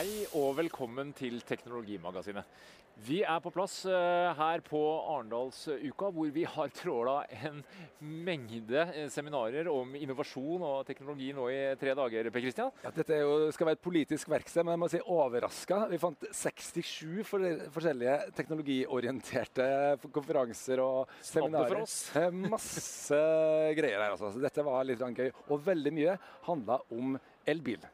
Hei og velkommen til Teknologimagasinet. Vi er på plass uh, her på Arendalsuka, hvor vi har tråla en mengde uh, seminarer om innovasjon og teknologi nå i tre dager. Per Christian? Ja, dette jo, skal være et politisk verksted, men jeg må si overraska. Vi fant 67 for forskjellige teknologiorienterte konferanser og seminarer. For oss. Uh, masse greier her, altså. Så dette var litt gøy. Og veldig mye handla om elbil.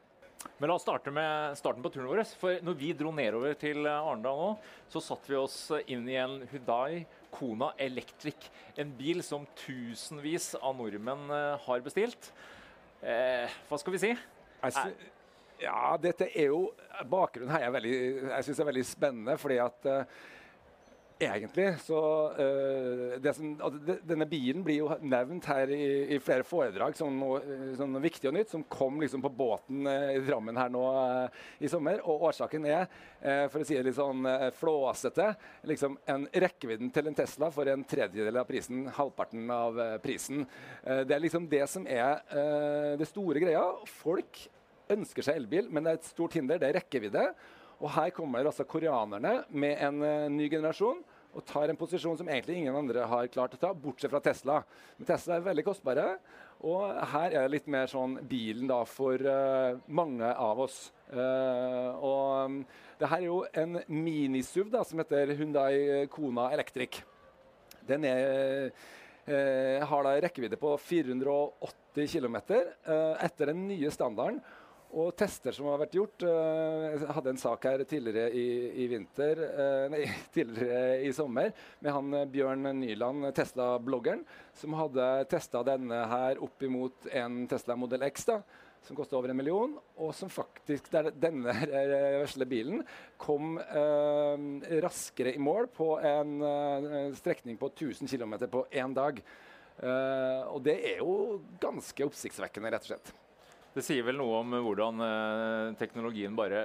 Men la oss starte med starten på turen vår. For når vi dro nedover til Arendal nå, så satte vi oss inn i en Hudai Kona Electric. En bil som tusenvis av nordmenn eh, har bestilt. Eh, hva skal vi si? Altså, ja, dette er jo Bakgrunnen her er veldig, jeg synes er veldig spennende. fordi at uh, egentlig så uh, som, altså, Denne bilen blir jo nevnt her i, i flere foredrag som noe, som noe, viktig og nytt, som kom liksom på båten uh, i Drammen her nå uh, i sommer. Og årsaken er, for å si det litt sånn flåsete, liksom en rekkevidden til en Tesla for en tredjedel av prisen, halvparten av prisen. det er liksom det som er det store greia. Folk ønsker seg elbil, men det er et stort hinder. Det er rekkevidde. Og her kommer altså koreanerne med en uh, ny generasjon og tar en posisjon som egentlig ingen andre har klart å ta, bortsett fra Tesla. Men Tesla er veldig kostbare, og her er det litt mer sånn bilen da for uh, mange av oss. Uh, og um, det her er jo en minisuv som heter Hundai Kona Electric. Den er, har da rekkevidde på 480 km etter den nye standarden. Og tester som har vært gjort uh, Jeg hadde en sak her tidligere i, i vinter uh, Nei, tidligere i sommer med han uh, Bjørn Nyland, Tesla-bloggeren, som hadde testa denne her opp imot en Tesla Model X, da, som koster over en million, og som faktisk, der denne vesle bilen kom raskere i mål på en strekning på 1000 km på én dag. og det er jo ganske oppsiktsvekkende, rett og slett. Det sier vel noe om hvordan uh, teknologien bare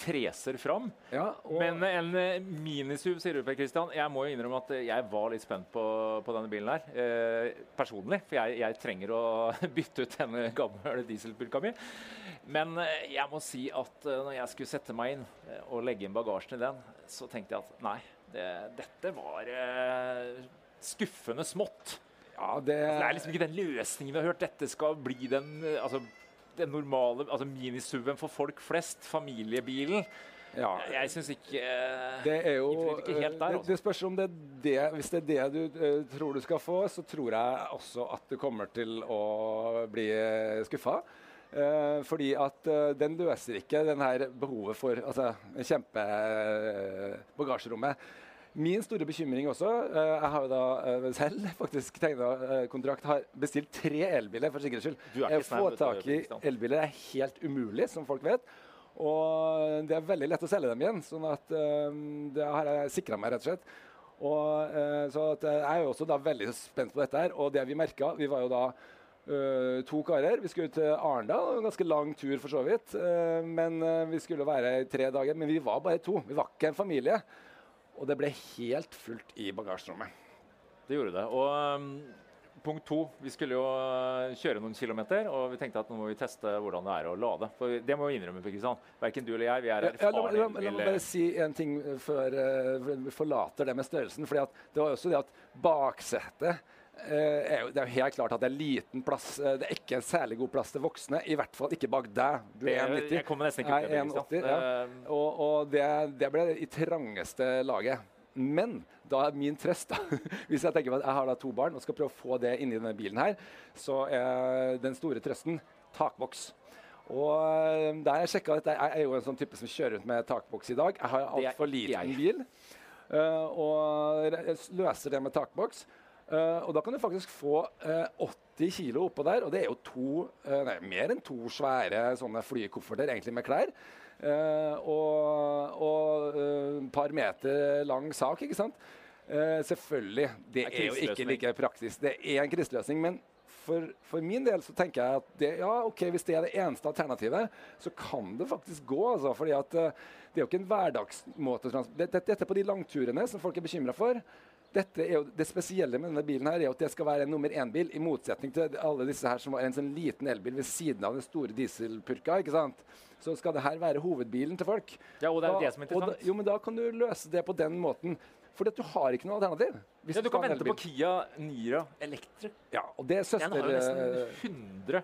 freser fram. Ja, Men en uh, minisuv, sier du, Per Christian. Jeg må jo innrømme at jeg var litt spent på, på denne bilen her. Eh, personlig. For jeg, jeg, trenger å bytte ut denne gamle dieselpulka mi. Men jeg må si at når jeg skulle sette meg inn og legge inn bagasjen i den, så tenkte jeg at nei, det, dette var skuffende smått. Ja, det... Altså, det er liksom ikke den løsningen vi har hørt. Dette skal bli den altså, den normale altså minisuven for folk flest, familiebilen. Ja. Jeg syns ikke Det er jo ikke helt der, det, det, spørs om det er det Hvis det er det du uh, tror du skal få, så tror jeg også at du kommer til å bli skuffa. Uh, fordi at uh, den løser ikke den her behovet for altså, kjempebagasjerommet. Min store bekymring også uh, Jeg har jo da uh, selv faktisk tegna uh, kontrakt, har bestilt tre elbiler for sikkerhets skyld. Å få tak i elbiler er helt umulig, som folk vet. Og det er veldig lett å selge dem igjen. sånn at det har jeg sikra meg, rett og slett. Og, så jeg er jo også da veldig spent på dette her. Og det vi merka Vi var jo da Uh, to karer. Vi skulle til Arendal. En ganske lang tur, for så vidt. Uh, men uh, Vi skulle være i tre dager. Men vi var bare to. Vi var ikke en familie. Og det ble helt fullt i bagasjerommet. Det gjorde det. Og um, punkt to, vi skulle jo uh, kjøre noen kilometer, og vi tenkte at nå må vi teste hvordan det er å lade. For det må vi innrømme, Kristian. Verken du eller jeg, vi er erfarne. Ja, la, la, la, la, meg bare si en ting før uh, vi forlater det med størrelsen. For det var også det at baksetet Jo, det er jo helt klart at det er liten plass. Eh, det er ikke en særlig god plass til voksne. I hvert fall ikke bak deg. Du er 1,90. Jeg kommer nesten ikke opp det. Ja. Og, og det, det, ble i trangeste laget. Men da er min trøst, da, hvis jeg tenker at jeg har da to barn og skal prøve å få det inni denne bilen her, så er den store trøsten takboks. Og eh, der jeg sjekka dette, Jeg er jo en sånn type som kjører rundt med takboks i dag. Jeg har altfor liten bil. Uh, og løser det med takboks. Uh, og da kan du faktisk få uh, eh, 80 kilo oppå der, og det er jo to, uh, nei, mer enn to svære sånne flykofferter egentlig med klær. og et par meter lang sak, ikke sant. selvfølgelig. Det er, jo ikke like praktisk. Det er en kriseløsning. Men for, for, min del så tenker jeg at det, ja, ok, hvis det er det eneste alternativet, så kan det faktisk gå. Altså, fordi at det er jo ikke en hverdagsmåte Dette, dette på de langturene som folk er bekymra for dette er jo, det spesielle med denne bilen her er at det skal være en nummer én-bil, i motsetning til alle disse her som var en sånn liten elbil ved siden av den store dieselpurka. ikke sant? Så skal det her være hovedbilen til folk. Ja, og det er jo det som er interessant. da, jo, men da kan du løse det på den måten. For du har ikke noe alternativ. Ja, du kan vente på. Kia Nira Electric. Ja, og det er Den har jo nesten eh, 100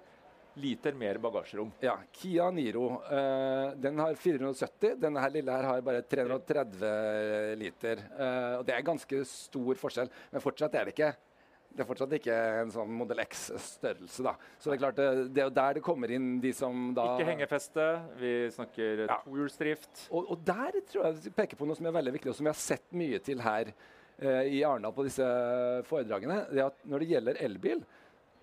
liter mer bagasjerom. Ja, Kia Niro. Uh, den har 470. Denne her lille her har bare 330 liter. Uh, og det er ganske stor forskjell, men fortsatt er det ikke det er fortsatt ikke en sånn Model X-størrelse. da. Så det er klart, det, det er jo der det kommer inn de som da Ikke hengefeste, vi snakker Ja. tohjulsdrift. Og, og der tror jeg vi peker på noe som er veldig viktig, og som vi har sett mye til her eh, i Arendal på disse foredragene. det er at Når det gjelder elbil,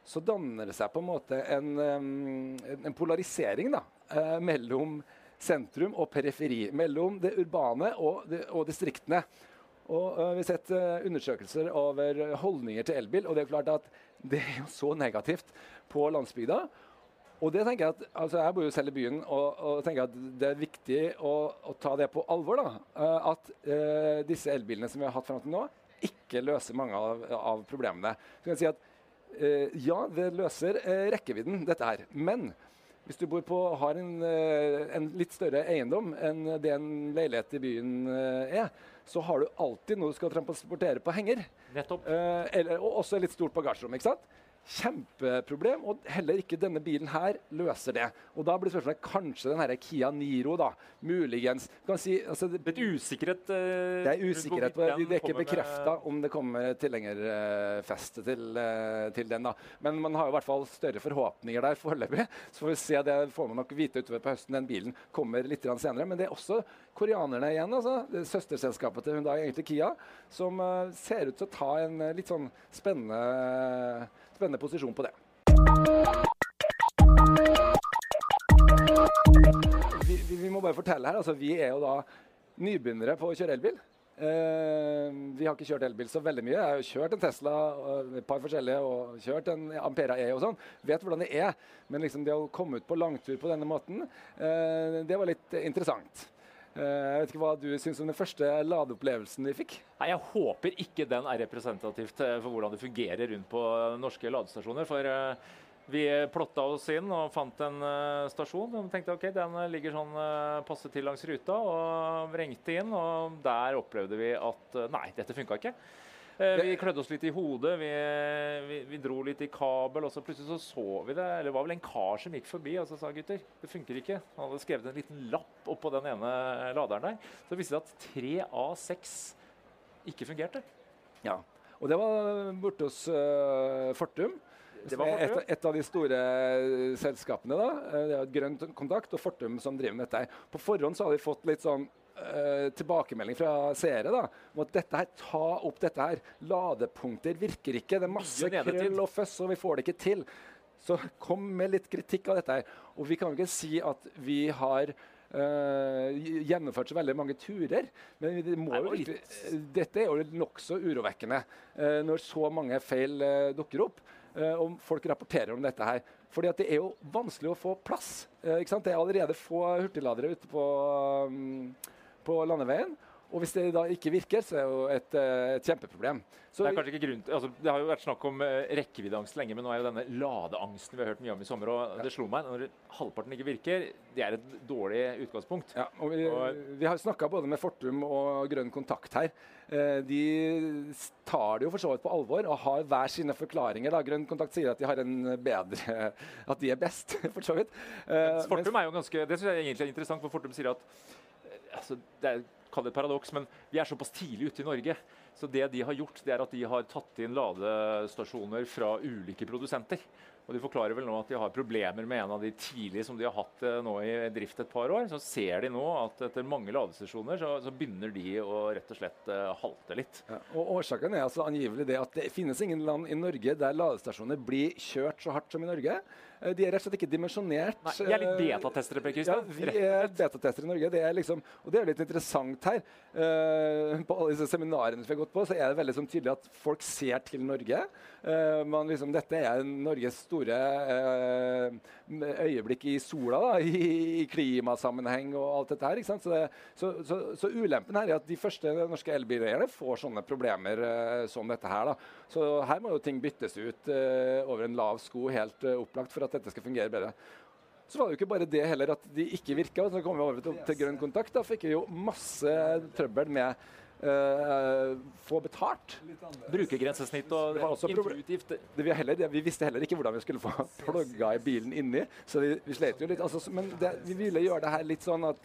så danner det seg på en måte en, en- polarisering da, eh, mellom sentrum og periferi. Mellom det urbane og, det, og distriktene. Og uh, Vi har sett uh, undersøkelser over holdninger til elbil, og det er klart at det er jo så negativt på landsbygda. Og det tenker Jeg at, altså jeg bor jo selv i byen og, og tenker at det er viktig å, å ta det på alvor. da, uh, At disse elbilene som vi har hatt fram til nå, ikke løser mange av, av problemene. Så kan jeg si at Ja, det løser eh, rekkevidden, dette her. Men hvis du bor på, har en, eh, en litt større eiendom enn det en leilighet i byen eh, er, så har du alltid noe du skal transportere på henger. Nettopp. Eh, eller, og også litt stort bagasjerom. ikke sant? Kjempeproblem, og heller ikke denne bilen her løser det. Og Da blir spørsmålet kanskje den her Kia Niro, da. Muligens. Kan si, altså, det, er usikkerhet eh, det er usikkerhet og det. er ikke bekrefta om det kommer tilhengerfeste til, eh, til den. da. Men man har i hvert fall større forhåpninger der foreløpig. Så får vi se, det får man nok vite utover på høsten. Den bilen kommer litt senere. Men det er også koreanerne igjen, altså. Det er Søsterselskapet til Hyundai, egentlig Kia, som eh, ser ut til å ta en litt sånn spennende, spennende posisjon på det. Vi, vi, vi må bare fortelle her, altså vi er jo da nybegynnere på å kjøre elbil. Uh, vi har ikke kjørt elbil så veldig mye. Jeg har jo kjørt en Tesla, og et par forskjellige, og kjørt en Ampera E og sånn. Vet hvordan det er. Men liksom det å komme ut på langtur på denne måten, uh, det var litt interessant. Eh, jeg vet ikke hva du syns om den første ladeopplevelsen vi fikk? Nei, Jeg håper ikke den er representativt eh, for hvordan det fungerer rundt på norske ladestasjoner. For eh, vi plotta oss inn og fant en stasjon og tenkte ok, den ligger sånn eh, passe til langs ruta. Og vrengte inn, og der opplevde vi at nei, dette funka ikke. Eh, Vi klødde oss litt i hodet, vi, vi, vi dro litt i kabel, og så plutselig så så vi det. Eller det var vel en kar som gikk forbi og så sa gutter, det funker ikke. Han hadde skrevet en liten lapp oppå den ene laderen der. Så viste det at tre av seks ikke fungerte. Ja. Og det var borte hos uh, Fortum. Det var er et, et av de store eh, selskapene. da. Eh, Det er et Grønn Kontakt og Fortum som driver med dette. På forhånd så har de fått litt sånn eh, tilbakemelding fra seere da, om at dette her, ta opp dette her. Ladepunkter virker ikke. Det er masse krøll og føss, og vi får det ikke til. Så kom med litt kritikk av dette her. Og vi kan jo ikke si at vi har Uh, gjennomført så veldig mange turer. Men det må jo virkelig, dette er jo nokså urovekkende uh, når så mange feil uh, dukker opp. eh, og folk rapporterer om dette her. Fordi at det er jo vanskelig å få plass. eh, ikke sant? Det er allerede få hurtigladere ute på, um, på landeveien. Og hvis det da ikke virker, så er det jo et, eh, et kjempeproblem. Så Det, er kanskje ikke grunn til, altså, det har jo vært snakk om eh, rekkeviddeangst lenge, men nå er jo denne ladeangsten vi har hørt mye om i sommer. og Det slo meg når halvparten ikke virker. Det er et dårlig utgangspunkt. Ja, og vi, Og- vi har snakka både med Fortum og Grønn Kontakt her. Eh, de tar det jo for så vidt på alvor og har hver sine forklaringer. Da. Grønn Kontakt sier at de har en bedre At de er best, for så vidt. Fortum er jo ganske, det synes jeg egentlig er interessant, for Fortum sier at altså, det er kall det et paradoks, men vi er såpass tidlig ute i Norge. Så det de har gjort, det er at de har tatt inn ladestasjoner fra ulike produsenter. Og De forklarer vel nå at de har problemer med en av de tidlige som de har hatt eh, nå i drift et par år. Så ser de nå at etter mange ladestasjoner så, så begynner de å rett og slett eh, halte litt. Ja, og Årsaken er altså angivelig det at det finnes ingen land i Norge der ladestasjoner blir kjørt så hardt som i Norge. Eh, De er rett og slett ikke dimensjonert. Nei, vi er litt eh, betatestere, Per Ja, vi er betatester i Norge. Det er liksom, og det er litt interessant her. Eh, på alle disse seminarene vi har gått på, så er det veldig sånn tydelig at folk ser til Norge. Man liksom, dette er Norges store øyeblikk i sola da, i, i, klimasammenheng og alt dette her. ikke sant? Så, det, så, så, så, ulempen her er at de første norske elbileierne får sånne problemer som dette her. da. Så her må jo ting byttes ut eh, over en lav sko helt eh, opplagt for at dette skal fungere bedre. Så var det jo ikke bare det heller at de ikke virka. Så kom vi over til, til grønn kontakt. Da fikk vi jo masse trøbbel med Uh, få betalt. Brukergrensesnitt og intuitivt. Det, vi, heller, det, vi, visste heller ikke hvordan vi skulle få plugga i bilen inni, så vi, vi slet jo litt. Altså, men det, vi ville gjøre det her litt sånn at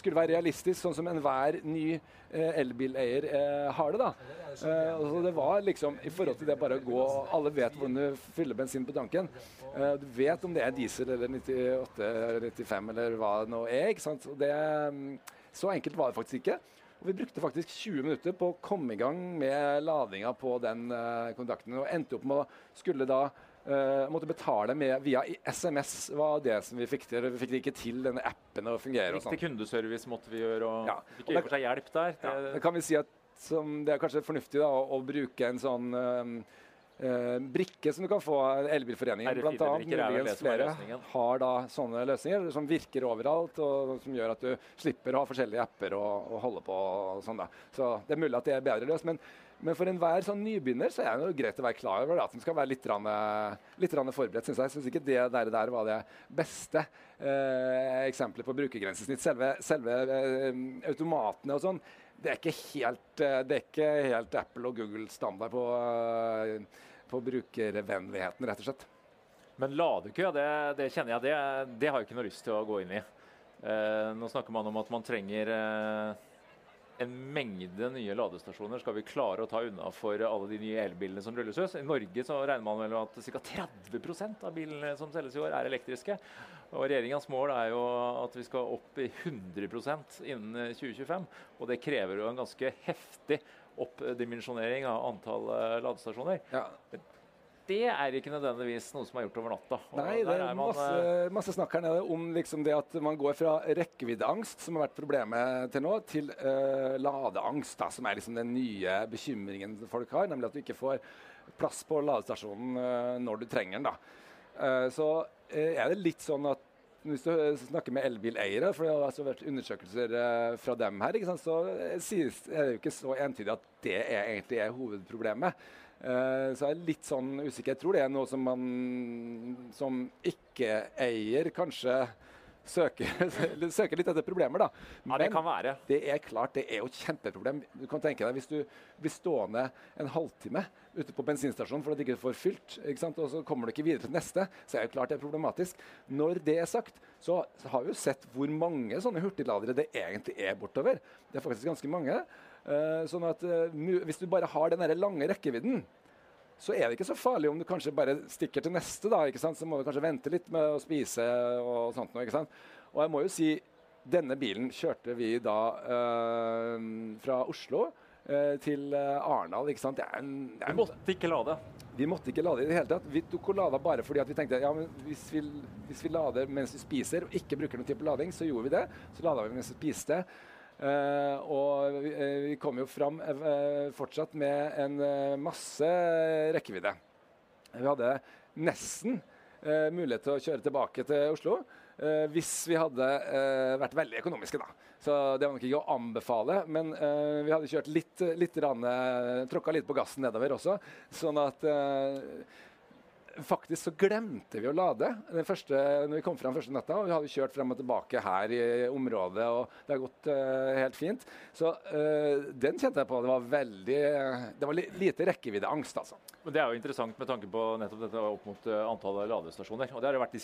skulle være realistisk, sånn som enhver ny eh, elbileier eh, har det. da. Eh, altså det var liksom, I forhold til det bare å gå Alle vet hvordan du fyller bensin på tanken. Eh, du vet om det er diesel eller 98 eller 95 eller hva det nå er. ikke sant? Det, mm, så enkelt var det faktisk ikke. Og vi brukte faktisk 20 minutter på å komme i gang med ladinga på den uh, kontakten. Og endte opp med å skulle da uh, måtte betale med via SMS. var det som Vi fikk til. Vi fikk det ikke til denne appen å fungere. Riktig sånn. kundeservice måtte vi gjøre, og ja. fikk i og for seg hjelp der. Ja, det kan vi si at som, det er kanskje fornuftig da, å, å bruke en sånn uh, Uh, brikke som du kan få av Elbilforeningen blant annet, muligens flere, har da sånne løsninger som virker overalt, og som gjør at du slipper å ha forskjellige apper og, og holde på. og sånn da. Så Det er mulig at det er bedre løst. Men, men for enhver sånn nybegynner så er det greit å være klar over at den skal være litt, rann, litt rann forberedt. Synes jeg syns ikke det der, der, var det beste eh, eksempelet på brukergrensesnitt. Selve, selve eh, automatene og sånn det er ikke helt, det er ikke helt Apple og Google standard på på brukervennligheten, rett og slett. Men ladekø, det, det kjenner jeg, det, det, har jeg ikke noe lyst til å gå inn i. Eh, nå snakker man om at man trenger eh, en mengde nye ladestasjoner skal vi klare å ta unna for alle de nye elbilene som rulles ut. I Norge så regner man vel at ca. 30% av bilene som selges i år, er elektriske. Og Regjeringas mål er jo at vi skal opp i 100% innen 2025. Og det krever jo en ganske heftig oppdimensjonering av antall uh, ladestasjoner. Ja. Det er ikke nødvendigvis noe som er gjort over natta. Nei, det er, er man, masse, eh, masse, snakk her nede om liksom det at man går fra rekkeviddeangst, som har vært problemet til nå, til uh, ladeangst, da, som er liksom den nye bekymringen folk har. Nemlig at du ikke får plass på ladestasjonen uh, når du trenger den. da. så er det litt sånn at hvis du snakker med elbileiere, for det har altså vært undersøkelser uh, fra dem her, så sies, er det jo ikke så entydig at det er, egentlig er hovedproblemet. Så jeg er litt sånn usikker. Jeg tror det er noe som man som ikke-eier kanskje søker, søker, litt etter problemer, da. Men ja, det kan være. det er klart, det er jo et kjempeproblem. Du kan tenke deg Hvis du blir stående en halvtime ute på bensinstasjonen fordi du ikke får fylt, ikke og så kommer du ikke videre til neste, så er det klart det er problematisk. Når det er sagt, så har vi jo sett hvor mange sånne hurtigladere det egentlig er bortover. Det er faktisk ganske mange. Uh, sånn at uh, Hvis du bare har den lange rekkevidden, så er det ikke så farlig om du kanskje bare stikker til neste. da, ikke sant? Så må du kanskje vente litt med å spise og sånt noe. ikke sant? Og jeg må jo si, denne bilen kjørte vi da øh, fra Oslo øh, til Arendal. ikke sant? Det er en, det er en, vi måtte ikke lade? Vi måtte ikke lade i det hele tatt. Vi tok og lada bare fordi at vi tenkte ja, men hvis vi, hvis vi lader mens vi spiser og ikke bruker noe tid på lading, så gjorde vi det. Så lada vi mens vi spiste. Uh, og vi, uh, vi kom jo fram uh, fortsatt med en masse rekkevidde. Vi hadde nesten mulighet til å kjøre tilbake til Oslo hvis vi hadde vært veldig økonomiske. da. Så det var nok ikke å anbefale, men vi hadde kjørt litt, litt rann, tråkka litt på gassen nedover også. Sånn at Faktisk så glemte vi å lade den første, når vi kom fram første natta. og Vi hadde kjørt frem og tilbake her i området, og det har gått uh, helt fint. Så uh, den kjente jeg på. Det var veldig Det var li lite rekkeviddeangst, altså. Men Det er jo interessant med tanke på nettopp dette opp mot uh, antallet ladestasjoner. Og Det har jo vært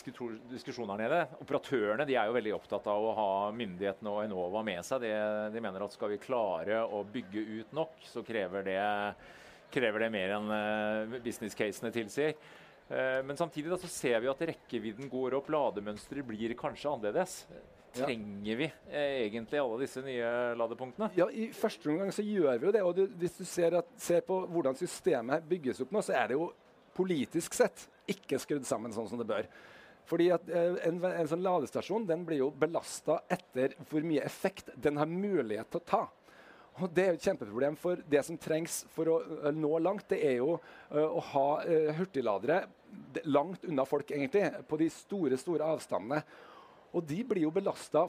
diskusjon her nede. Operatørene de er jo veldig opptatt av å ha myndighetene og Enova med seg. De, de mener at skal vi klare å bygge ut nok, så krever det, krever det mer enn business-casene tilsier. Eh, men samtidig da, så ser vi at rekkevidden går opp, lademønsteret blir kanskje annerledes. Trenger vi eh, egentlig alle disse nye ladepunktene? Ja, I første omgang så gjør vi jo det. og du, Hvis du ser, at, ser, på hvordan systemet bygges opp nå, så er det jo politisk sett ikke skrudd sammen sånn som det bør. Fordi at eh, en, en sånn ladestasjon den blir jo belasta etter hvor mye effekt den har mulighet til å ta. Og Det er jo et kjempeproblem. for Det som trengs for å uh, nå langt, det er jo uh, å ha uh, hurtigladere langt unna folk, egentlig, på de store, store avstandene. Og de blir jo belasta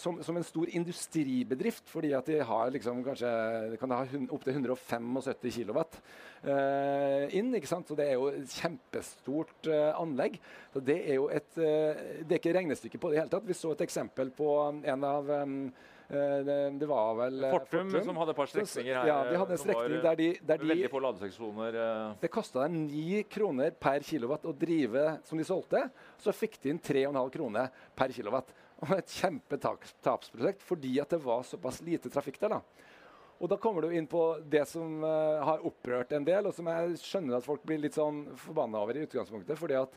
som, som, en stor industribedrift, fordi at de har liksom kanskje kan ha opptil 175 kW eh, inn. ikke sant? Så det er jo et kjempestort eh, anlegg. Så det er jo et eh, Det er ikke regnestykke på det i hele tatt. Vi så et eksempel på en av um, Eh, det, det, var vel eh, Fortum, Fortum, som hadde et par strekninger her. Ja, de hadde en strekning der de, der de Veldig få ladeseksjoner. Det kosta dem 9 kroner per kilowatt å drive som de solgte. Så fikk de inn 3,5 kroner per kilowatt. Og et kjempetapsprosjekt fordi at det var såpass lite trafikk der. da. Og da kommer du inn på det som uh, har opprørt en del, og som jeg skjønner at folk blir litt sånn forbanna over i utgangspunktet. fordi at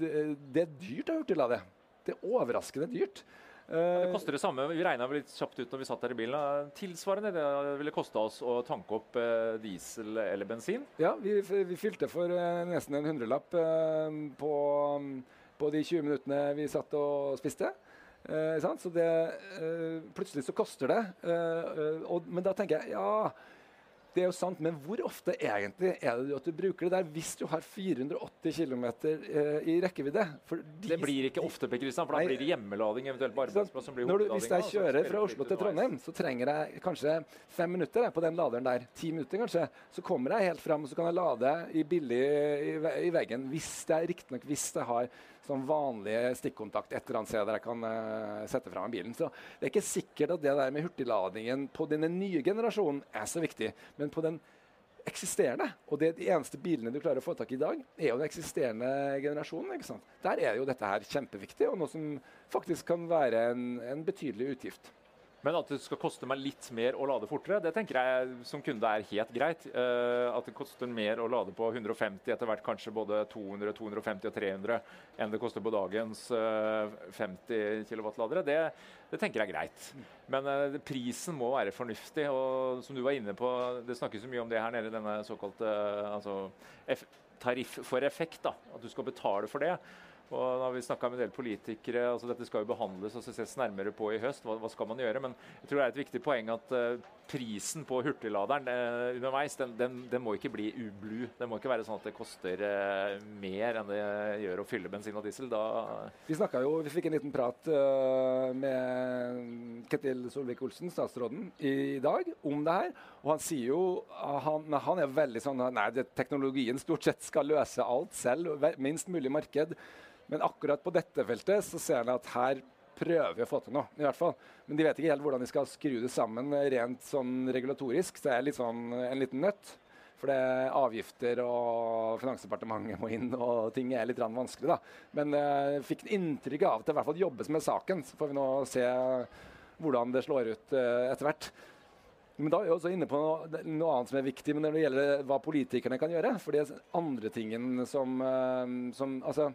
det, det er dyrt å hurtiglade. Det er overraskende dyrt. Det eh, koster det samme. Vi regna litt kjapt ut når vi satt der i bilen. Tilsvarende det ville kosta oss å tanke opp eh, diesel eller bensin? Ja, vi, vi fylte for eh, nesten en hundrelapp på, på, de 20 minuttene vi satt og spiste. så det, plutselig så koster det. Og, men da tenker jeg ja det er jo sant, Men hvor ofte egentlig er det at du bruker det der hvis du har 480 km eh, i rekkevidde? De, det blir ikke ofte, Per Kristian, for da blir det hjemmelading eventuelt på arbeidsplass. som blir du, Hvis jeg kjører fra Oslo til Trondheim, så trenger jeg kanskje fem minutter på den laderen der. Ti minutter kanskje. Så kommer jeg helt fram, og så kan jeg lade i billig i, i veggen. Hvis det er riktignok hvis jeg har sånn vanlige stikkontakt et eller annet sted der jeg kan uh, sette fra meg bilen. Så det er ikke sikkert at det der med hurtigladingen på denne nye generasjonen er så viktig. Men på den eksisterende, og det de eneste bilene du klarer å få tak i i dag, er jo den eksisterende generasjonen. ikke sant? Der er jo dette her kjempeviktig, og noe som faktisk kan være en, en betydelig utgift. Men at det skal koste meg litt mer å lade fortere, det tenker jeg som kunde er helt greit. Uh, at det koster mer å lade på 150, etter hvert kanskje både 200, 250 og 300 enn det koster på dagens uh, 50 kW-ladere, det, det, tenker jeg er greit. Men uh, prisen må være fornuftig. Og som du var inne på, det snakkes så mye om det her nede, denne såkalte altså, tariff for effekt. da, At du skal betale for det. Og da har vi snakka med en del politikere. altså Dette skal jo behandles og ses nærmere på i høst. Hva, hva, skal man gjøre? Men jeg tror det er et viktig poeng at uh, prisen på hurtigladeren uh, underveis den, den, den, må ikke bli ublu. Det må ikke være sånn at det koster uh, mer enn det gjør å fylle bensin og diesel. Da vi jo, vi fikk en liten prat med Ketil Solvik-Olsen, statsråden, i dag om det her. Og han sier jo han, han er veldig sånn Nei, det, teknologien stort sett skal løse alt selv. Minst mulig marked. Men akkurat på dette feltet så ser han at her prøver vi å få til noe. i hvert fall. Men de vet ikke helt hvordan de skal skru det sammen rent sånn regulatorisk. Så det er litt sånn en liten nøtt. For det er avgifter og Finansdepartementet må inn, og ting er litt vanskelig. da. Men jeg uh, fikk inntrykk av at det i hvert fall jobbes med saken. Så får vi nå se hvordan det slår ut uh, etter hvert. Men da er vi også inne på noe, noe, annet som er viktig men når det gjelder hva politikerne kan gjøre. For det er andre tingen som, uh, som altså,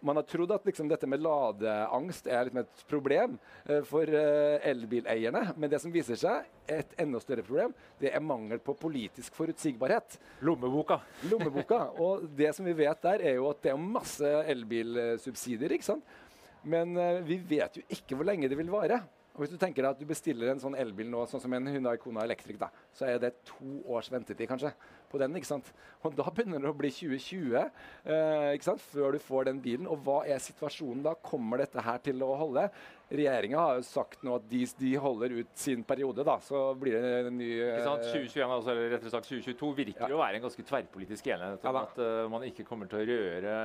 man har trodd at liksom, dette med ladeangst er liksom et problem uh, for uh, elbileierne. Men det som viser seg, et enda større problem, det er mangel på politisk forutsigbarhet. Lommeboka. Lommeboka. Og det som vi vet der, er jo at det er masse elbilsubsidier. ikke sant? Men uh, vi vet jo ikke hvor lenge det vil vare. Og hvis du tenker deg at du bestiller en sånn elbil nå, sånn som en Hyundai Kona Electric, da, så er det to års ventetid kanskje på den. ikke sant? Og Da begynner det å bli 2020 eh, ikke sant? før du får den bilen. Og hva er situasjonen da? Kommer dette her til å holde? Regjeringa har jo sagt nå at de, de, holder ut sin periode, da. Så blir det en ny Ikke sant? 2021, eh, altså, eller rettere sagt 2022 virker ja. å være en ganske tverrpolitisk enighet om ja, at uh, man ikke kommer til å røre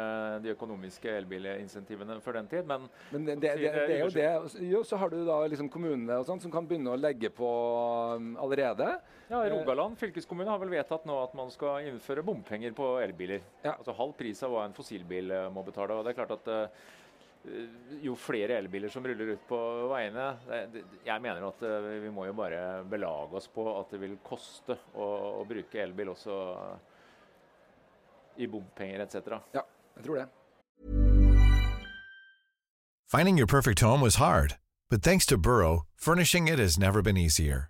de økonomiske elbilinsentivene for den tid. Men, men det, det, det, det, er jo det. Jo, så har du da liksom kommunene og sånt, som kan begynne å legge på um, allerede. Ja, Rogaland fylkeskommune har vel vedtatt nå at man skal innføre bompenger på elbiler. Ja. Altså Halv pris av hva en fossilbil eh, må betale. og det er klart at uh, jo flere elbiler som ruller ut på veiene Jeg mener at vi må jo bare belage oss på at det vil koste å, å bruke elbil også i bompenger etc. Ja, jeg tror det. Finding your perfect home was hard, but thanks to Burrow, furnishing it has never been easier.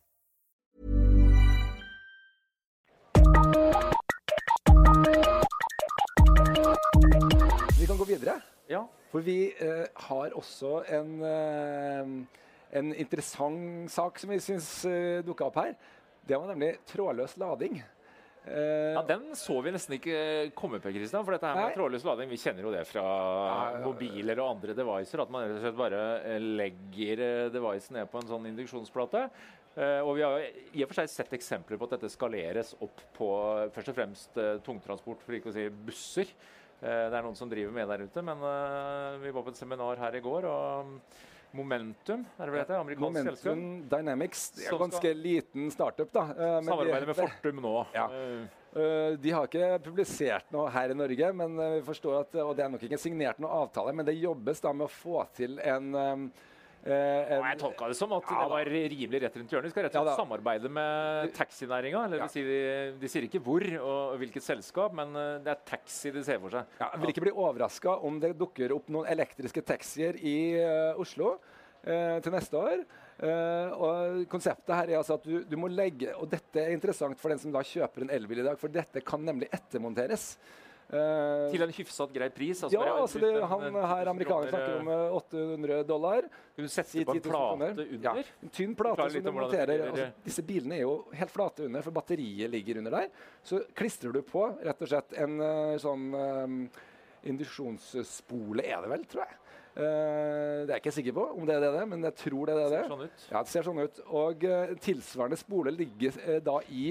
kan gå videre. Ja. For vi eh, har også en, eh, en interessant sak som vi syns uh, dukka opp her. Det var nemlig trådløs lading. Eh, Ja, Den så vi nesten ikke komme på, Kristian. For dette her med Nei. trådløs lading, vi kjenner jo det fra ja. mobiler og andre devicer. At man rett og slett bare eh, legger eh, devicen ned på en sånn induksjonsplate. Uh, og vi har i og for seg sett eksempler på at dette skaleres opp på først og fremst uh, tungtransport, for ikke å si busser. Eh, det er noen som driver med der ute, men eh, vi var på et seminar her i går. og mm, Momentum, er det vel det? Amerikansk selskap. Momentum Dynamics. Det er en ganske liten startup, da. eh, men de- Samarbeider med Fortum nå. Ja. De har ikke publisert noe her i Norge, men vi forstår at, og det er nok ikke signert noe avtale, men det jobbes da med å få til en, um, eh, jeg tolka det som at Ja, det var rimelig rett rundt hjørnet. Vi skal rett og slett ja, samarbeide med taxinæringa. Ja. si de, de sier ikke hvor og hvilket selskap, men eh, det er taxi de ser for seg. Ja, jeg vil ikke bli overraska om det dukker opp noen elektriske taxier i uh, Oslo uh, til neste år. Uh, og Konseptet her er altså at du, du må legge Og dette er interessant for den som da kjøper en elbil i dag, for dette kan nemlig ettermonteres. Eh, Til en hyfsat grei pris. ja, altså det, han en her 1000 amerikaneren snakker om eh, 800 dollar. Kunne du sette på en plate under? Ja, en tynn plate som du om monterer. Altså, disse bilene er jo helt flate under, for batteriet ligger under der. Så klistrer du på rett og slett en eh, sånn um, indusjonsspole, er det vel, tror jeg. Eh, det er jeg ikke sikker på om det er det, men jeg tror det er det. Ser sånn ut. Ja, det ser sånn ut. Og eh, tilsvarende spole ligger eh, da i,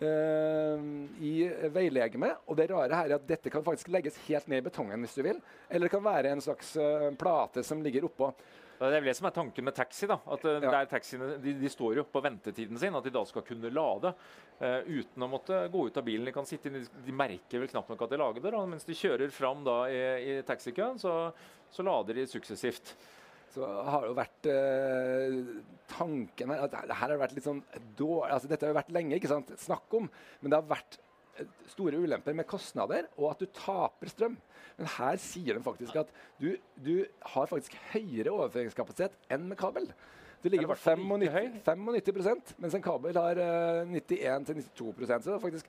i veilegemet. Og det rare her er at dette kan faktisk legges helt ned i betongen hvis du vil. Eller det kan være en slags plate som ligger oppå. Det er vel det som er tanken med taxi. da, at Ja. der taxiene, de, de står jo på ventetiden sin, at de da skal kunne lade uh, uten å måtte gå ut av bilen. De kan sitte de, de merker vel knapt nok at de lager det. Da, mens de kjører fram da i, i taxikøen, så, så lader de suksessivt. Så har det jo vært eh, tanken her at det her har vært litt sånn dårlig altså Dette har jo vært lenge ikke sant, snakk om, men det har vært eh, store ulemper med kostnader og at du taper strøm. Men her sier de faktisk at du, du har faktisk høyere overføringskapasitet enn med kabel. Du ligger Er på det i hvert 95, 95 mens en kabel har eh, 91-92% Så det er faktisk,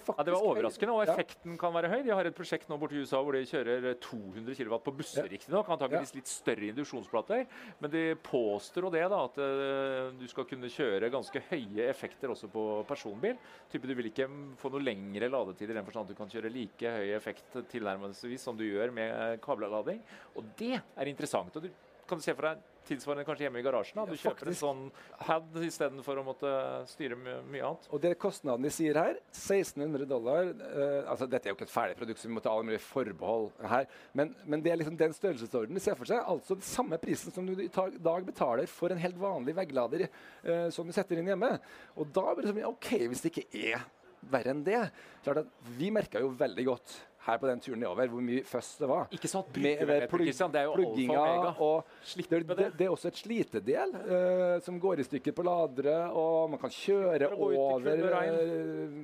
faktisk Ja, Det var overraskende, og Ja. effekten kan være høy. De har et prosjekt nå borti USA hvor de kjører eh, 200 kW på busser, Ja. riktignok. Antakeligvis litt større induksjonsplater. Men de påstår det, da, at eh, du skal kunne kjøre ganske høye effekter også på personbil. Type Du vil ikke få noe lengre ladetid i den forstand at du kan kjøre like høy effekt tilnærmelsesvis som du gjør med kablelading. Og det er interessant. og du kan du se for deg tilsvarende kanskje hjemme i garasjen. da. Du Ja, kjøper en sånn pad istedenfor å måtte styre my mye annet. Og det kostnaden de sier her, 1600 dollar eh, altså Dette er jo ikke et ferdig produkt, så vi må ta alle mulige forbehold her. Men, men det er liksom den størrelsesordenen de ser for seg. Altså den samme prisen som du i dag betaler for en helt vanlig vegglader eh, som du setter inn hjemme. Og da blir det sånn OK, hvis det ikke er verre enn det. Klart at Vi merka jo veldig godt her på den turen nedover hvor mye føss det var. Ikke sant? Med- med plugg- det er jo plugginga og det, det, det. er også et slitedel uh, som går i stykker på ladere, og man kan kjøre over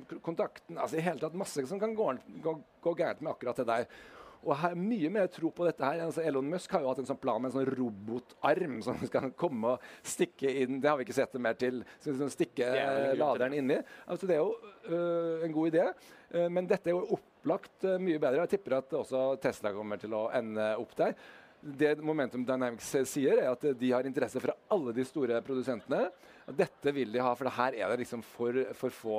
k- kontakten. Altså i hele tatt Masse som kan gå, gå, gå gærent med akkurat det der. Og her, Mye mer tro på dette her. Altså Elon Musk har jo hatt en sånn plan med en sånn robotarm som skal komme og stikke inn Det har vi ikke sett det mer til. Skal stikke til laderen inni. Altså Det er jo øh, en god idé. uh, men dette er jo opplagt uh, mye bedre. Jeg tipper at også Tesla kommer til å ende opp der. Det Momentum Dynamics eh, sier, er at de har interesse fra alle de store produsentene. Og dette vil de ha, for her er det liksom for, for få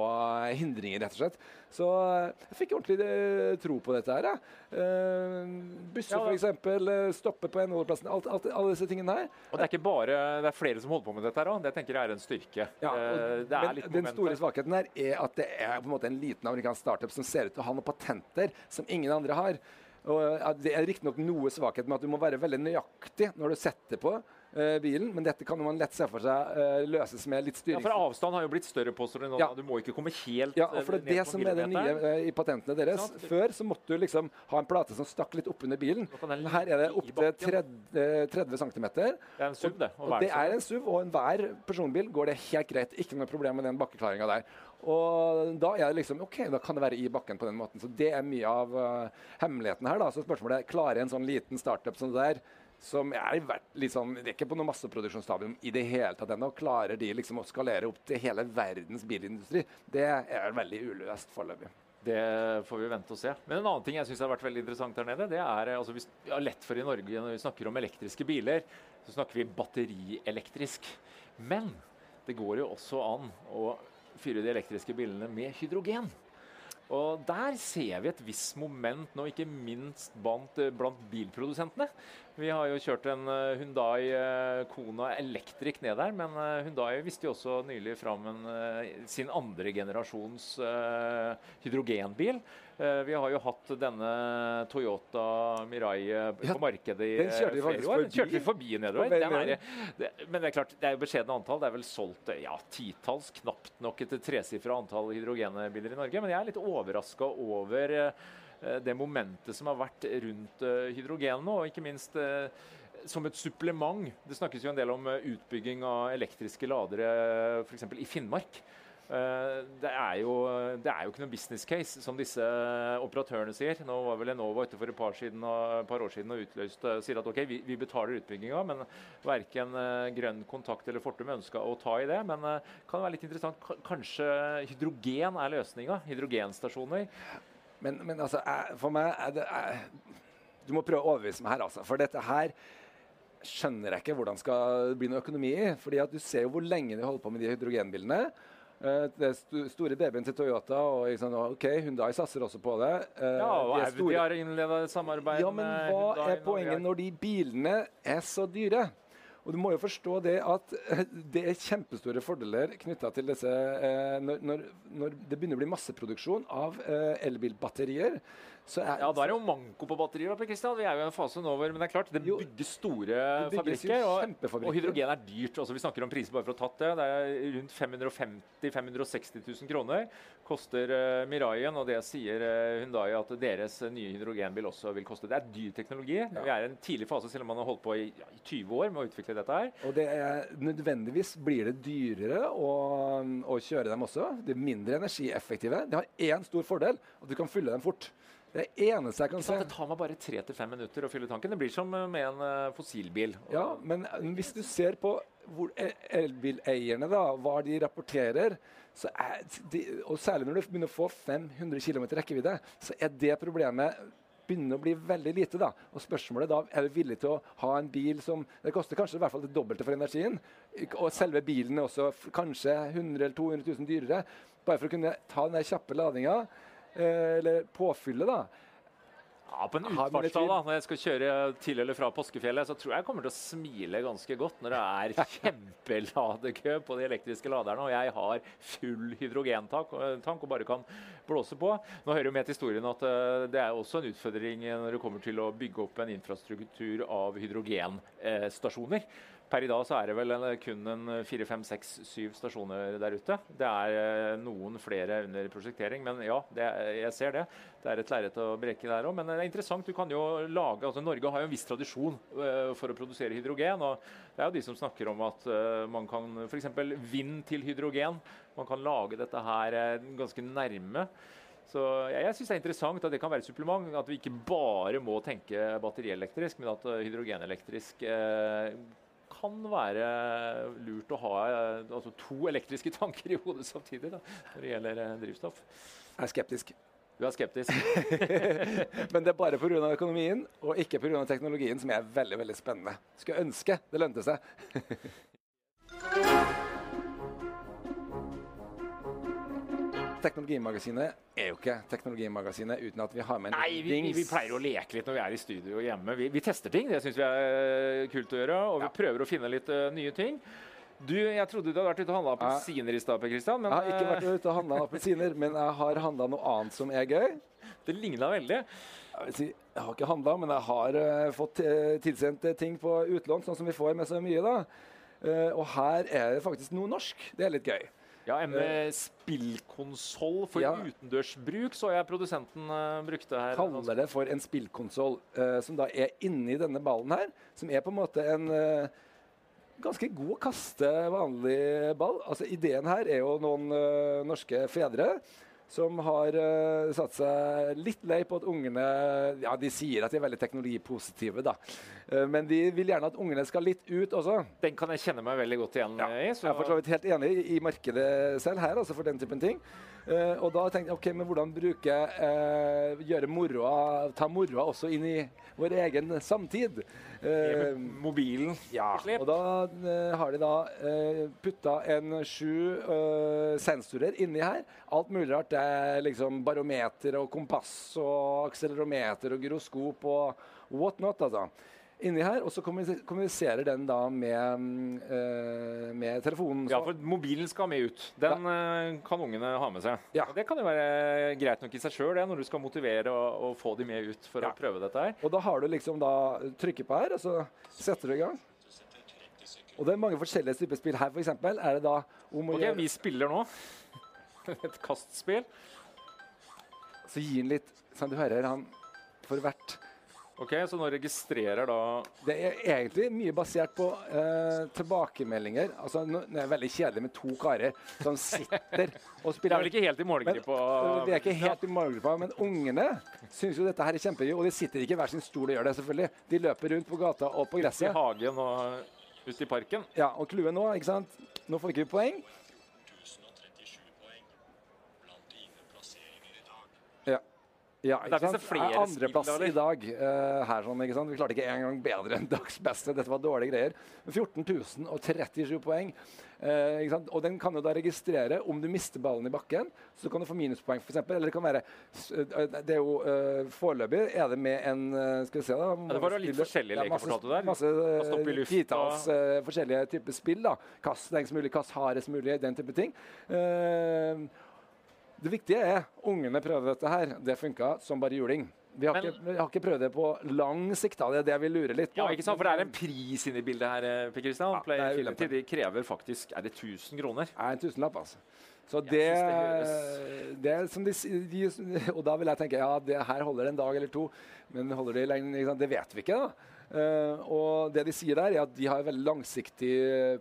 hindringer, rett og slett. Så eh, jeg fikk ordentlig eh, tro på dette her. Eh, busser, Ja, f.eks. Stoppe på NHO-plassen. Alle disse tingene her. Og det er ikke bare, det er flere som holder på med dette her òg. Det tenker jeg er en styrke. Ja, Eh, det er men litt den store svakheten her er at det er på en måte en liten amerikansk startup som ser ut til å ha noen patenter som ingen andre har. Og Det er riktignok noe svakhet med at du må være veldig nøyaktig når du setter på eh, bilen, men dette kan man lett se for seg uh, løses med litt Ja, for avstand har jo blitt større, du nå. Ja. Du må ikke komme helt Ja, og for det eh, ned det på som er det nye eh, i patentene deres. Sant. Før så måtte du liksom ha en plate som stakk litt oppunder bilen. Her er det opptil 30, 30 cm. Det er en SUV, det. Og det er en SUV, og enhver personbil går det helt greit. Ikke noe problem med den bakkeklaringa der. Og da er det liksom OK, da kan det være i bakken på den måten. Så det er mye av uh, hemmeligheten her. da. Så spørsmålet er klarer en sånn liten startup som det der, som er sånn, Det er ikke på noe masseproduksjonsstadium i det hele tatt ennå. Klarer de liksom å skalere opp til hele verdens bilindustri? Det er veldig uløst foreløpig. Det får vi vente og se. Men en annen ting jeg synes har vært veldig interessant her nede, det er eh, altså, vi har lett for i Norge når vi snakker om elektriske biler, så snakker vi batterielektrisk. Men det går jo også an å fyre de elektriske bilene med hydrogen. Og der ser vi et visst moment nå, ikke minst blant, eh, blant bilprodusentene. Vi har jo kjørt en Hundai Hyundai eh, Kona Electric ned der, men Hundai Hyundai viste jo også nylig fram en, eh, sin andre generasjons eh, hydrogenbil. Eh, vi har jo hatt denne Toyota Mirai eh, Ja, på markedet i eh, flere år. Den Kjørte vi forbi nedover. Er, det, men det er klart, det er jo beskjedne antall. Det er vel solgt eh, ja, titalls, knapt nok et tresifra antall hydrogenbiler i Norge. Men jeg er litt overraska over eh, det momentet som har vært rundt eh, hydrogen nå, og ikke minst eh, som et supplement. Det snakkes jo en del om eh, utbygging av elektriske ladere f.eks. i Finnmark. Eh, Det er, jo, det er jo ikke noen business case, som disse operatørene sier. Nå var vel Enova ute for et par, siden, et par år siden og utløste sier at ok, vi, vi betaler utbygginga, men verken eh, Grønn Kontakt eller Fortum ønska å ta i det. Men eh, kan det være litt interessant. Kanskje hydrogen er løsninga? Hydrogenstasjoner. Men, men altså, jeg, for meg er det jeg, Du må prøve å overbevise meg her, altså. For dette her skjønner jeg ikke hvordan skal bli noe økonomi i. fordi at du ser jo hvor lenge de holder på med de hydrogenbilene. Uh, det er sto- store babyen til Toyota, og liksom, ok, Hyundai satser også på det. Uh, Ja, og de Audi har innleda samarbeid ja, men hva Hyundai er poenget når de bilene er så dyre? Og du må jo forstå det at eh, det er kjempestore fordeler knytta til disse eh, når, når, det begynner å bli masseproduksjon av eh, elbilbatterier, er Ja, da er det jo manko på batterier. Per Christian. Vi er jo i en fase nå hvor Men det er klart, det bygges store det fabrikker. Og, og hydrogen er dyrt. altså Vi snakker om priser bare for å ha tatt det. Det er rundt 550 560 000 kroner koster uh, Miraien. Og det sier uh, Hyundai at deres eh, nye hydrogenbil også vil koste. Det er dyr teknologi. Vi er i en tidlig fase, selv om man har holdt på i, ja, i 20 år med å utvikle dette her. Og det er, nødvendigvis blir det dyrere å, å kjøre dem også. Det er mindre energieffektive. Det har én stor fordel, at du kan fylle dem fort. Det eneste jeg kan se. det tar meg bare tre til fem minutter å fylle tanken. Det blir som eh, med en eh, fossilbil. Ja, men hvis du ser på hvor elbileierne, da, hva de rapporterer, så er de, og særlig når du begynner å få 500 km rekkevidde, så er det problemet begynner å bli veldig lite. da. Og spørsmålet da, Er du villig til å ha en bil som Det koster kanskje i hvert fall det dobbelte for energien. Og selve bilen er også kanskje 100 eller 200 000 dyrere. Bare for å kunne ta den kjappe ladinga, eh, eller påfyllet, da. Ja, På en utfartsdag, da, når jeg skal kjøre til eller fra påskefjellet, så tror jeg jeg kommer til å smile ganske godt når det er kjempeladekø på de elektriske laderne, og jeg har full hydrogentank og tank og bare kan blåse på. Nå hører jo med til historien at eh, det er også en utfordring når det kommer til å bygge opp en infrastruktur av hydrogenstasjoner Per i dag så er det vel en, kun en fire, fem, seks, syv stasjoner der ute. Det er eh, noen flere under prosjektering, men ja, det, jeg ser det. Det er et lerret å breke der òg. Men det er interessant. Du kan jo lage, altså Norge har jo en viss tradisjon uh, for å produsere hydrogen. og Det er jo de som snakker om at uh, man kan f.eks. vind til hydrogen. Man kan lage dette her ganske nærme. Så jeg, jeg synes det er interessant at det kan være et supplement. At vi ikke bare må tenke batterielektrisk, men at hydrogenelektrisk eh, kan være lurt å ha eh, altså to elektriske tanker i hodet samtidig da, når det gjelder eh, drivstoff. Jeg er skeptisk. Du er skeptisk? Men det er bare pga. økonomien og ikke pga. teknologien som er veldig veldig spennende. Skulle ønske det lønte seg. Teknologimagasinet er jo ikke Teknologimagasinet uten at vi har med en Nei, vi, vi, vi, pleier å leke litt når vi er i studio hjemme. Vi, vi tester ting, det syns vi er kult å gjøre. Og vi prøver å finne litt uh, nye ting. Du, Jeg trodde du hadde vært ute og handla appelsiner i stad. Kristian, men, Jeg har ikke vært ute og handla appelsiner, men jeg har handla noe annet som er gøy. Det ligna veldig. Jeg, si, jeg, har ikke handla, men jeg har uh, fått uh, tilsendt ting på utlån, sånn som vi får med så mye. da. og her er det faktisk noe norsk. Det er litt gøy. Ja, en uh, spillkonsoll for ja. utendørsbruk, så jeg produsenten uh, brukte her. Kaller det for en spillkonsoll, uh, som da er inni denne ballen her. Som er på en måte en ganske god å kaste vanlig ball. Altså Ideen her er jo noen norske fedre som har uh, satt seg litt lei på at ungene Ja, de sier at de er veldig teknologipositive, da. Uh, men de vil gjerne at ungene skal litt ut også. Den kan jeg kjenne meg veldig godt igjen ja. i. Så. Jeg er for så vidt helt enig i, markedet selv her, altså for den typen ting. Uh, og da tenkte jeg ok, men hvordan bruke gjøre moroa, ta moroa også inn i vår egen samtid. mobilen. Ja, og da har de da uh, putta en sju sensorer inni her. Alt mulig rart. Det er liksom barometer og kompass og akselerometer og gyroskop og what not, altså. Inni her, Og så kommuniserer den da med, uh, med telefonen. Ja, for mobilen skal med ut. Den ja. uh, kan ungene ha med seg. Ja. Det kan jo være greit nok i seg sjøl når du skal motivere og, og, få dem med ut for ja. å prøve dette her. Og da har du liksom da trykket på her, og så setter du i gang. Og det er mange forskjellige typer spill. Her eksempel, er det da om å Ok, gjøre... vi spiller nå. et kastspill. Så gi han litt Som du hører, han for hvert Ok, Så nå registrerer da Det er egentlig mye basert på uh, tilbakemeldinger. Altså, Det er veldig kjedelig med to karer som sitter og spiller. Det er vel ikke helt i målgruppa? Det er ikke helt i målgruppa, men ungene syns jo dette her er kjempegøy. Og de sitter ikke i hver sin stol og gjør det, selvfølgelig. De løper rundt på gata og på gresset. I hagen og ute i parken. Ja, og clouet nå, ikke sant. Nå får vi ikke poeng. Ja, ikke sant? flere Andreplass i dag uh, her. sånn, ikke sant? Vi klarte ikke engang bedre enn dagsbeste. Dette var dårlige greier. 14 037 poeng. Uh, ikke sant? Og den kan jo da registrere om du mister ballen i bakken. Så kan du få minuspoeng, f.eks. Eller det kan være uh, Det er jo uh, Foreløpig er det med en Skal vi se, da. Ja, det var litt forskjellige leker, fortalte du der. Masse titalls forskjellige typer spill. da. Kast lengst mulig, kast hardest mulig, den type ting. Uh, det viktige er ungene prøver dette her. Det funka som bare juling. Vi har, Men, ikke, vi har, ikke, prøvd det på lang sikt. da, Det er det vi lurer litt på. Ja, ikke sant, For det er en pris inne i bildet her. Eh, Per Christian. Ja, Play de krever faktisk Er det 1000 kroner? Nei, en tusenlapp, altså. Så det, det, det som de, de, Og da vil jeg tenke ja, det her holder en dag eller to. Men holder det lenge? Det vet vi ikke. da. Uh, og det de sier der, er at de har et veldig langsiktig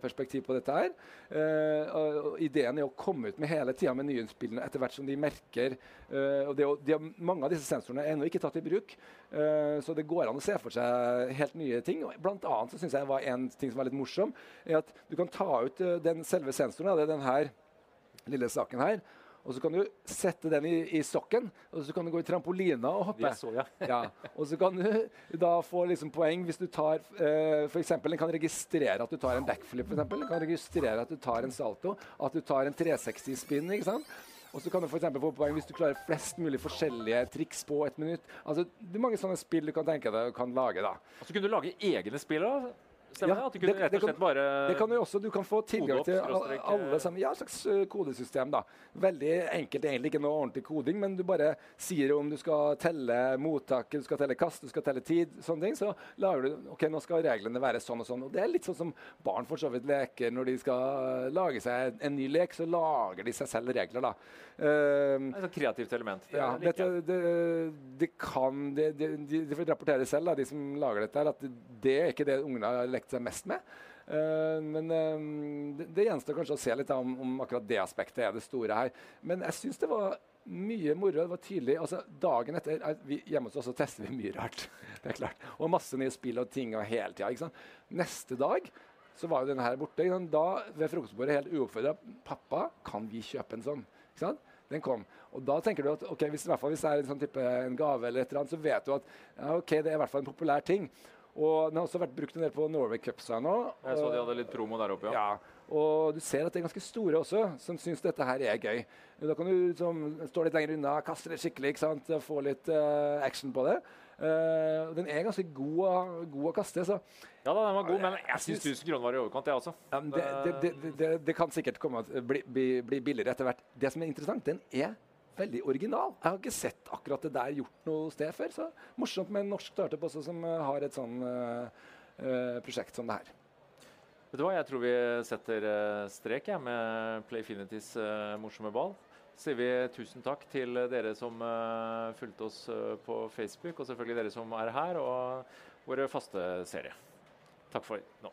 perspektiv på dette her. Uh, og ideen er å komme ut med hele tida med nyinnspillene etter hvert som de merker og det, de Mange av disse sensorene er ennå ikke tatt i bruk, så det går an å se for seg helt nye ting. Blant annet så synes jeg var en ting som var litt morsom, er at du kan ta ut den selve sensoren. Det er den lille saken her. Og så kan du sette den i, i sokken, og så kan du gå i trampolina og hoppe. Så, ja. ja. Og så kan du da få liksom poeng hvis du tar uh, for eksempel, Den kan registrere at du tar en backflip, eksempel. Den kan registrere at du tar en salto, at du tar en 360-spinn. ikke sant? Og så kan du for få poeng hvis du klarer flest mulig forskjellige triks på ett minutt. Altså, Det er mange sånne spill du kan tenke deg og kan lage. da. Og så kunne du lage egne spill? da? Stemmer Ja, det? At du kunne det- rett og slett kan- bare Det kan du også. Du kan få tilgang opp, til alle sammen. Ja, et slags eh, kodesystem. da. Veldig enkelt, egentlig ikke noe ordentlig koding, men du bare sier om du skal telle mottak, du skal telle kast, du skal telle tid, sånne ting, så lager du ok, nå skal reglene være sånn og sånn. Og Det er litt sånn som barn for så vidt leker når de skal lage seg en ny lek, så lager de seg selv regler, da. Um, Et sånt kreativt element. Det ja, dette, det, det kan De, de, de får rapportere selv, da, de som lager dette, at det er ikke det ungene har lekt seg mest med. Eh, men eh, det, det gjenstår kanskje å se litt om, om akkurat det aspektet er det store her. Men jeg syns det var mye moro. Det var tydelig. altså Dagen etter eh, vi, Hjemme hos oss så tester vi mye rart. det er klart. Og masse nye spill og ting og hele tida. Neste dag så var jo denne her borte. Da ved frokostbordet helt uoppfordra 'Pappa, kan vi kjøpe en sånn?' Ikke sant? Den kom. Og da tenker du at ok, hvis, hvis det er en sånn type en gave, eller et eller annet, så vet du at ja, ok, det er i hvert fall en populær ting. Og den har også vært brukt en del på Norway Cups her nå. Jeg så de hadde litt promo der oppe, ja. ja. Og du ser at det er ganske store også, som syns dette her er gøy. Da kan du liksom, stå litt lenger unna, kaste det skikkelig, ikke sant? få litt uh, action på det. Uh, den er ganske god, god å kaste. så Ja da, den var god, men jeg syns syns- 1000 kroner var i overkant, jeg også. ja, det, det, det, det kan sikkert komme bli, bli, bli billigere etter hvert. Det som er interessant, den er veldig original. Jeg har ikke sett akkurat det der gjort noe sted før. Så morsomt med en norsk startup også som eh, har et sånn uh, prosjekt som det her. Vet du hva, Jeg tror vi setter strek jeg, med Playfinities uh, morsomme ball. sier vi tusen takk til dere som uh, fulgte oss på Facebook, og selvfølgelig dere som er her, og våre faste seere. Takk for nå.